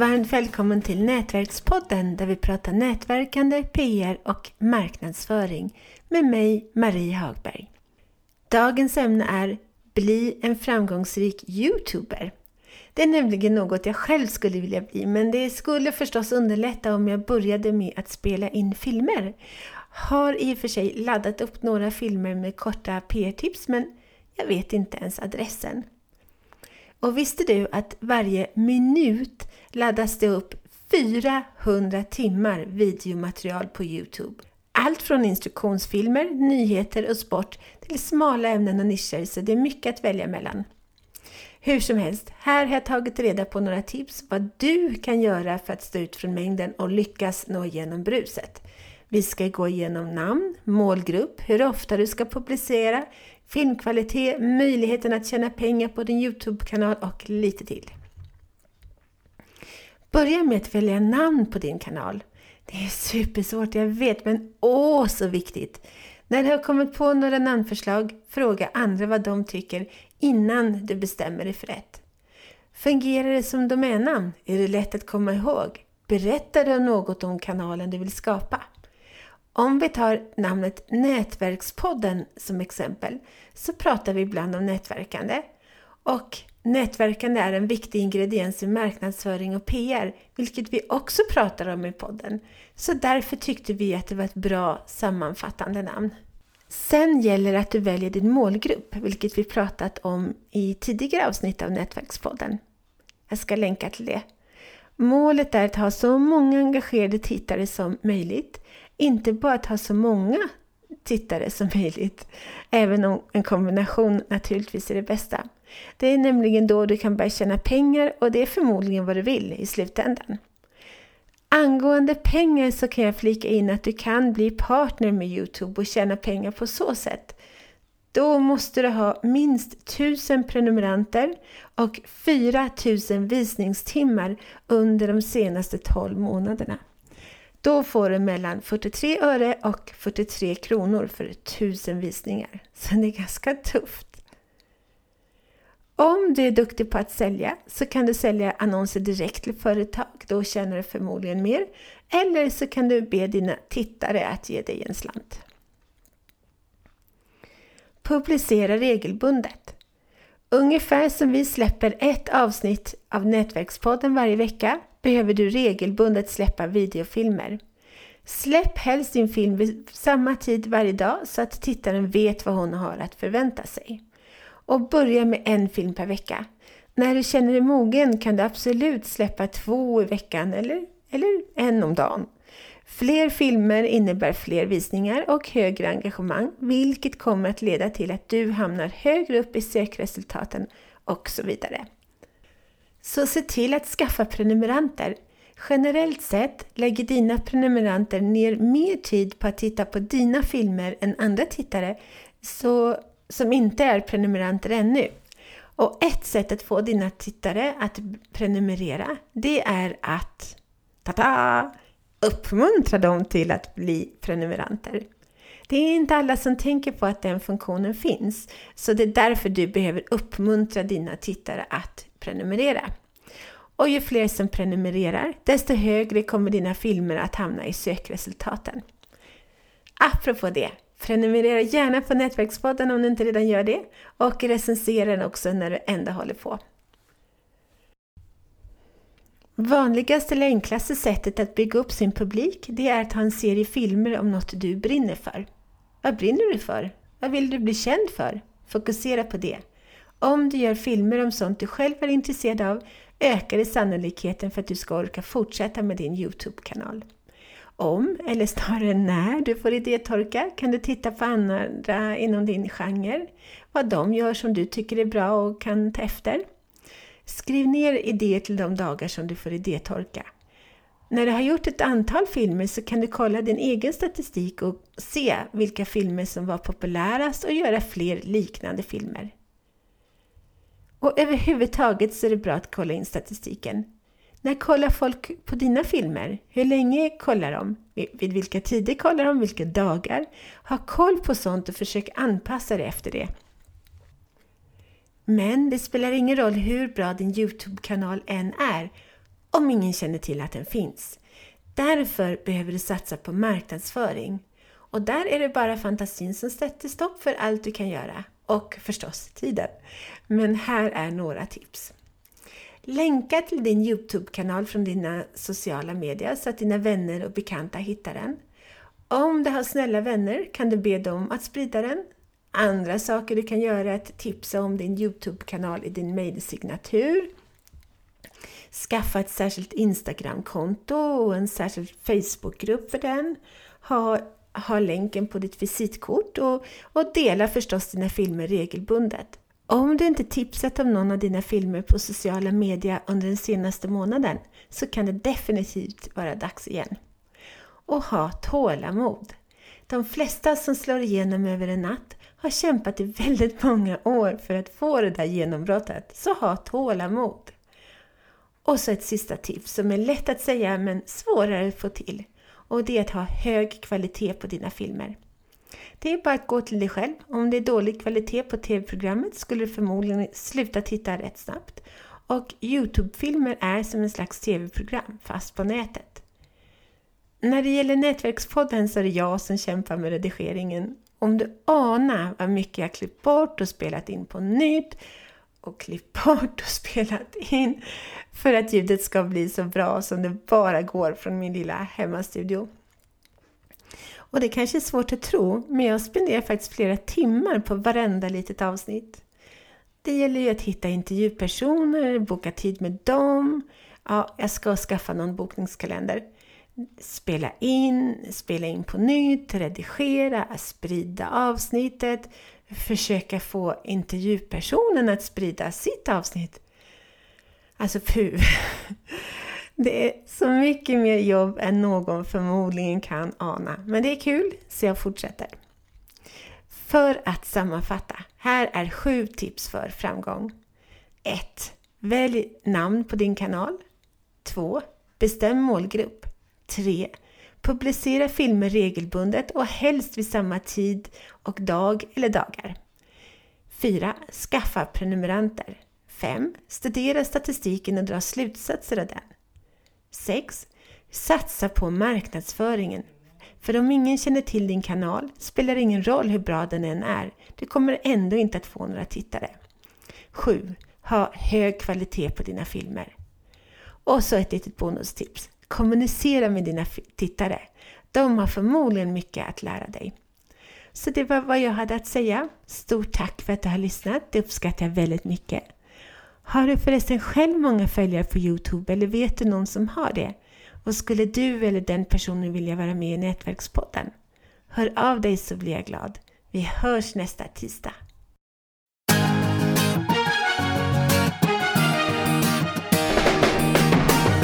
Varmt välkommen till Nätverkspodden där vi pratar nätverkande, PR och marknadsföring med mig, Marie Hagberg. Dagens ämne är Bli en framgångsrik YouTuber. Det är nämligen något jag själv skulle vilja bli, men det skulle förstås underlätta om jag började med att spela in filmer. Har i och för sig laddat upp några filmer med korta PR-tips, men jag vet inte ens adressen. Och visste du att varje minut laddas det upp 400 timmar videomaterial på Youtube? Allt från instruktionsfilmer, nyheter och sport till smala ämnen och nischer, så det är mycket att välja mellan. Hur som helst, här har jag tagit reda på några tips vad du kan göra för att stå ut från mängden och lyckas nå igenom bruset. Vi ska gå igenom namn, målgrupp, hur ofta du ska publicera, filmkvalitet, möjligheten att tjäna pengar på din Youtube-kanal och lite till. Börja med att välja namn på din kanal. Det är supersvårt, jag vet, men åh så viktigt! När du har kommit på några namnförslag, fråga andra vad de tycker innan du bestämmer dig för ett. Fungerar det som domännamn? Är det lätt att komma ihåg? Berättar du något om kanalen du vill skapa? Om vi tar namnet Nätverkspodden som exempel så pratar vi ibland om nätverkande. Och nätverkande är en viktig ingrediens i marknadsföring och PR, vilket vi också pratar om i podden. Så därför tyckte vi att det var ett bra sammanfattande namn. Sen gäller det att du väljer din målgrupp, vilket vi pratat om i tidigare avsnitt av Nätverkspodden. Jag ska länka till det. Målet är att ha så många engagerade tittare som möjligt. Inte bara att ha så många tittare som möjligt, även om en kombination naturligtvis är det bästa. Det är nämligen då du kan börja tjäna pengar och det är förmodligen vad du vill i slutändan. Angående pengar så kan jag flika in att du kan bli partner med Youtube och tjäna pengar på så sätt. Då måste du ha minst 1000 prenumeranter och 4000 visningstimmar under de senaste 12 månaderna. Då får du mellan 43 öre och 43 kronor för 1000 visningar. Så det är ganska tufft. Om du är duktig på att sälja så kan du sälja annonser direkt till företag. Då tjänar du förmodligen mer. Eller så kan du be dina tittare att ge dig en slant. Publicera regelbundet. Ungefär som vi släpper ett avsnitt av Nätverkspodden varje vecka behöver du regelbundet släppa videofilmer. Släpp helst din film vid samma tid varje dag så att tittaren vet vad hon har att förvänta sig. Och börja med en film per vecka. När du känner dig mogen kan du absolut släppa två i veckan eller, eller en om dagen. Fler filmer innebär fler visningar och högre engagemang, vilket kommer att leda till att du hamnar högre upp i sökresultaten och så vidare. Så se till att skaffa prenumeranter. Generellt sett lägger dina prenumeranter ner mer tid på att titta på dina filmer än andra tittare så, som inte är prenumeranter ännu. Och ett sätt att få dina tittare att prenumerera, det är att ta uppmuntra dem till att bli prenumeranter. Det är inte alla som tänker på att den funktionen finns, så det är därför du behöver uppmuntra dina tittare att prenumerera. Och ju fler som prenumererar, desto högre kommer dina filmer att hamna i sökresultaten. Apropå det, prenumerera gärna på Nätverkspodden om du inte redan gör det och recensera den också när du ändå håller på. Vanligaste eller enklaste sättet att bygga upp sin publik det är att ha en serie filmer om något du brinner för. Vad brinner du för? Vad vill du bli känd för? Fokusera på det. Om du gör filmer om sånt du själv är intresserad av ökar det sannolikheten för att du ska orka fortsätta med din Youtube-kanal. Om, eller snarare när, du får idétorka kan du titta på andra inom din genre, vad de gör som du tycker är bra och kan ta efter. Skriv ner idéer till de dagar som du får idétorka. När du har gjort ett antal filmer så kan du kolla din egen statistik och se vilka filmer som var populärast och göra fler liknande filmer. Och överhuvudtaget så är det bra att kolla in statistiken. När kollar folk på dina filmer? Hur länge kollar de? Vid vilka tider kollar de? Vilka dagar? Ha koll på sånt och försök anpassa dig efter det. Men det spelar ingen roll hur bra din Youtube-kanal än är. om ingen känner till att den finns. Därför behöver du satsa på marknadsföring. Och där är det bara fantasin som sätter stopp för allt du kan göra. Och förstås tiden. Men här är några tips. Länka till din Youtube-kanal från dina sociala medier så att dina vänner och bekanta hittar den. Om du har snälla vänner kan du be dem att sprida den. Andra saker du kan göra är att tipsa om din Youtube-kanal i din mejlsignatur. Skaffa ett särskilt Instagram-konto och en särskild Facebook-grupp för den. Ha, ha länken på ditt visitkort och, och dela förstås dina filmer regelbundet. Om du inte tipsat om någon av dina filmer på sociala medier under den senaste månaden så kan det definitivt vara dags igen. Och ha tålamod. De flesta som slår igenom över en natt har kämpat i väldigt många år för att få det där genombrottet, så ha tålamod. Och så ett sista tips som är lätt att säga men svårare att få till. Och det är att ha hög kvalitet på dina filmer. Det är bara att gå till dig själv. Om det är dålig kvalitet på tv-programmet skulle du förmodligen sluta titta rätt snabbt. Och Youtube-filmer är som en slags tv-program, fast på nätet. När det gäller Nätverkspodden så är det jag som kämpar med redigeringen. Om du anar vad mycket jag klippt bort och spelat in på nytt och klippt bort och spelat in för att ljudet ska bli så bra som det bara går från min lilla hemmastudio. Och det kanske är svårt att tro, men jag spenderar faktiskt flera timmar på varenda litet avsnitt. Det gäller ju att hitta intervjupersoner, boka tid med dem. Ja, jag ska skaffa någon bokningskalender. Spela in, spela in på nytt, redigera, sprida avsnittet, försöka få intervjupersonen att sprida sitt avsnitt. Alltså puh! Det är så mycket mer jobb än någon förmodligen kan ana. Men det är kul, så jag fortsätter. För att sammanfatta, här är sju tips för framgång. 1. Välj namn på din kanal. 2. Bestäm målgrupp. 3. Publicera filmer regelbundet och helst vid samma tid och dag eller dagar. 4. Skaffa prenumeranter. 5. Studera statistiken och dra slutsatser av den. 6. Satsa på marknadsföringen. För om ingen känner till din kanal spelar det ingen roll hur bra den än är. Du kommer ändå inte att få några tittare. 7. Ha hög kvalitet på dina filmer. Och så ett litet bonustips. Kommunicera med dina tittare. De har förmodligen mycket att lära dig. Så det var vad jag hade att säga. Stort tack för att du har lyssnat. Det uppskattar jag väldigt mycket. Har du förresten själv många följare på Youtube eller vet du någon som har det? Och skulle du eller den personen vilja vara med i Nätverkspodden? Hör av dig så blir jag glad. Vi hörs nästa tisdag.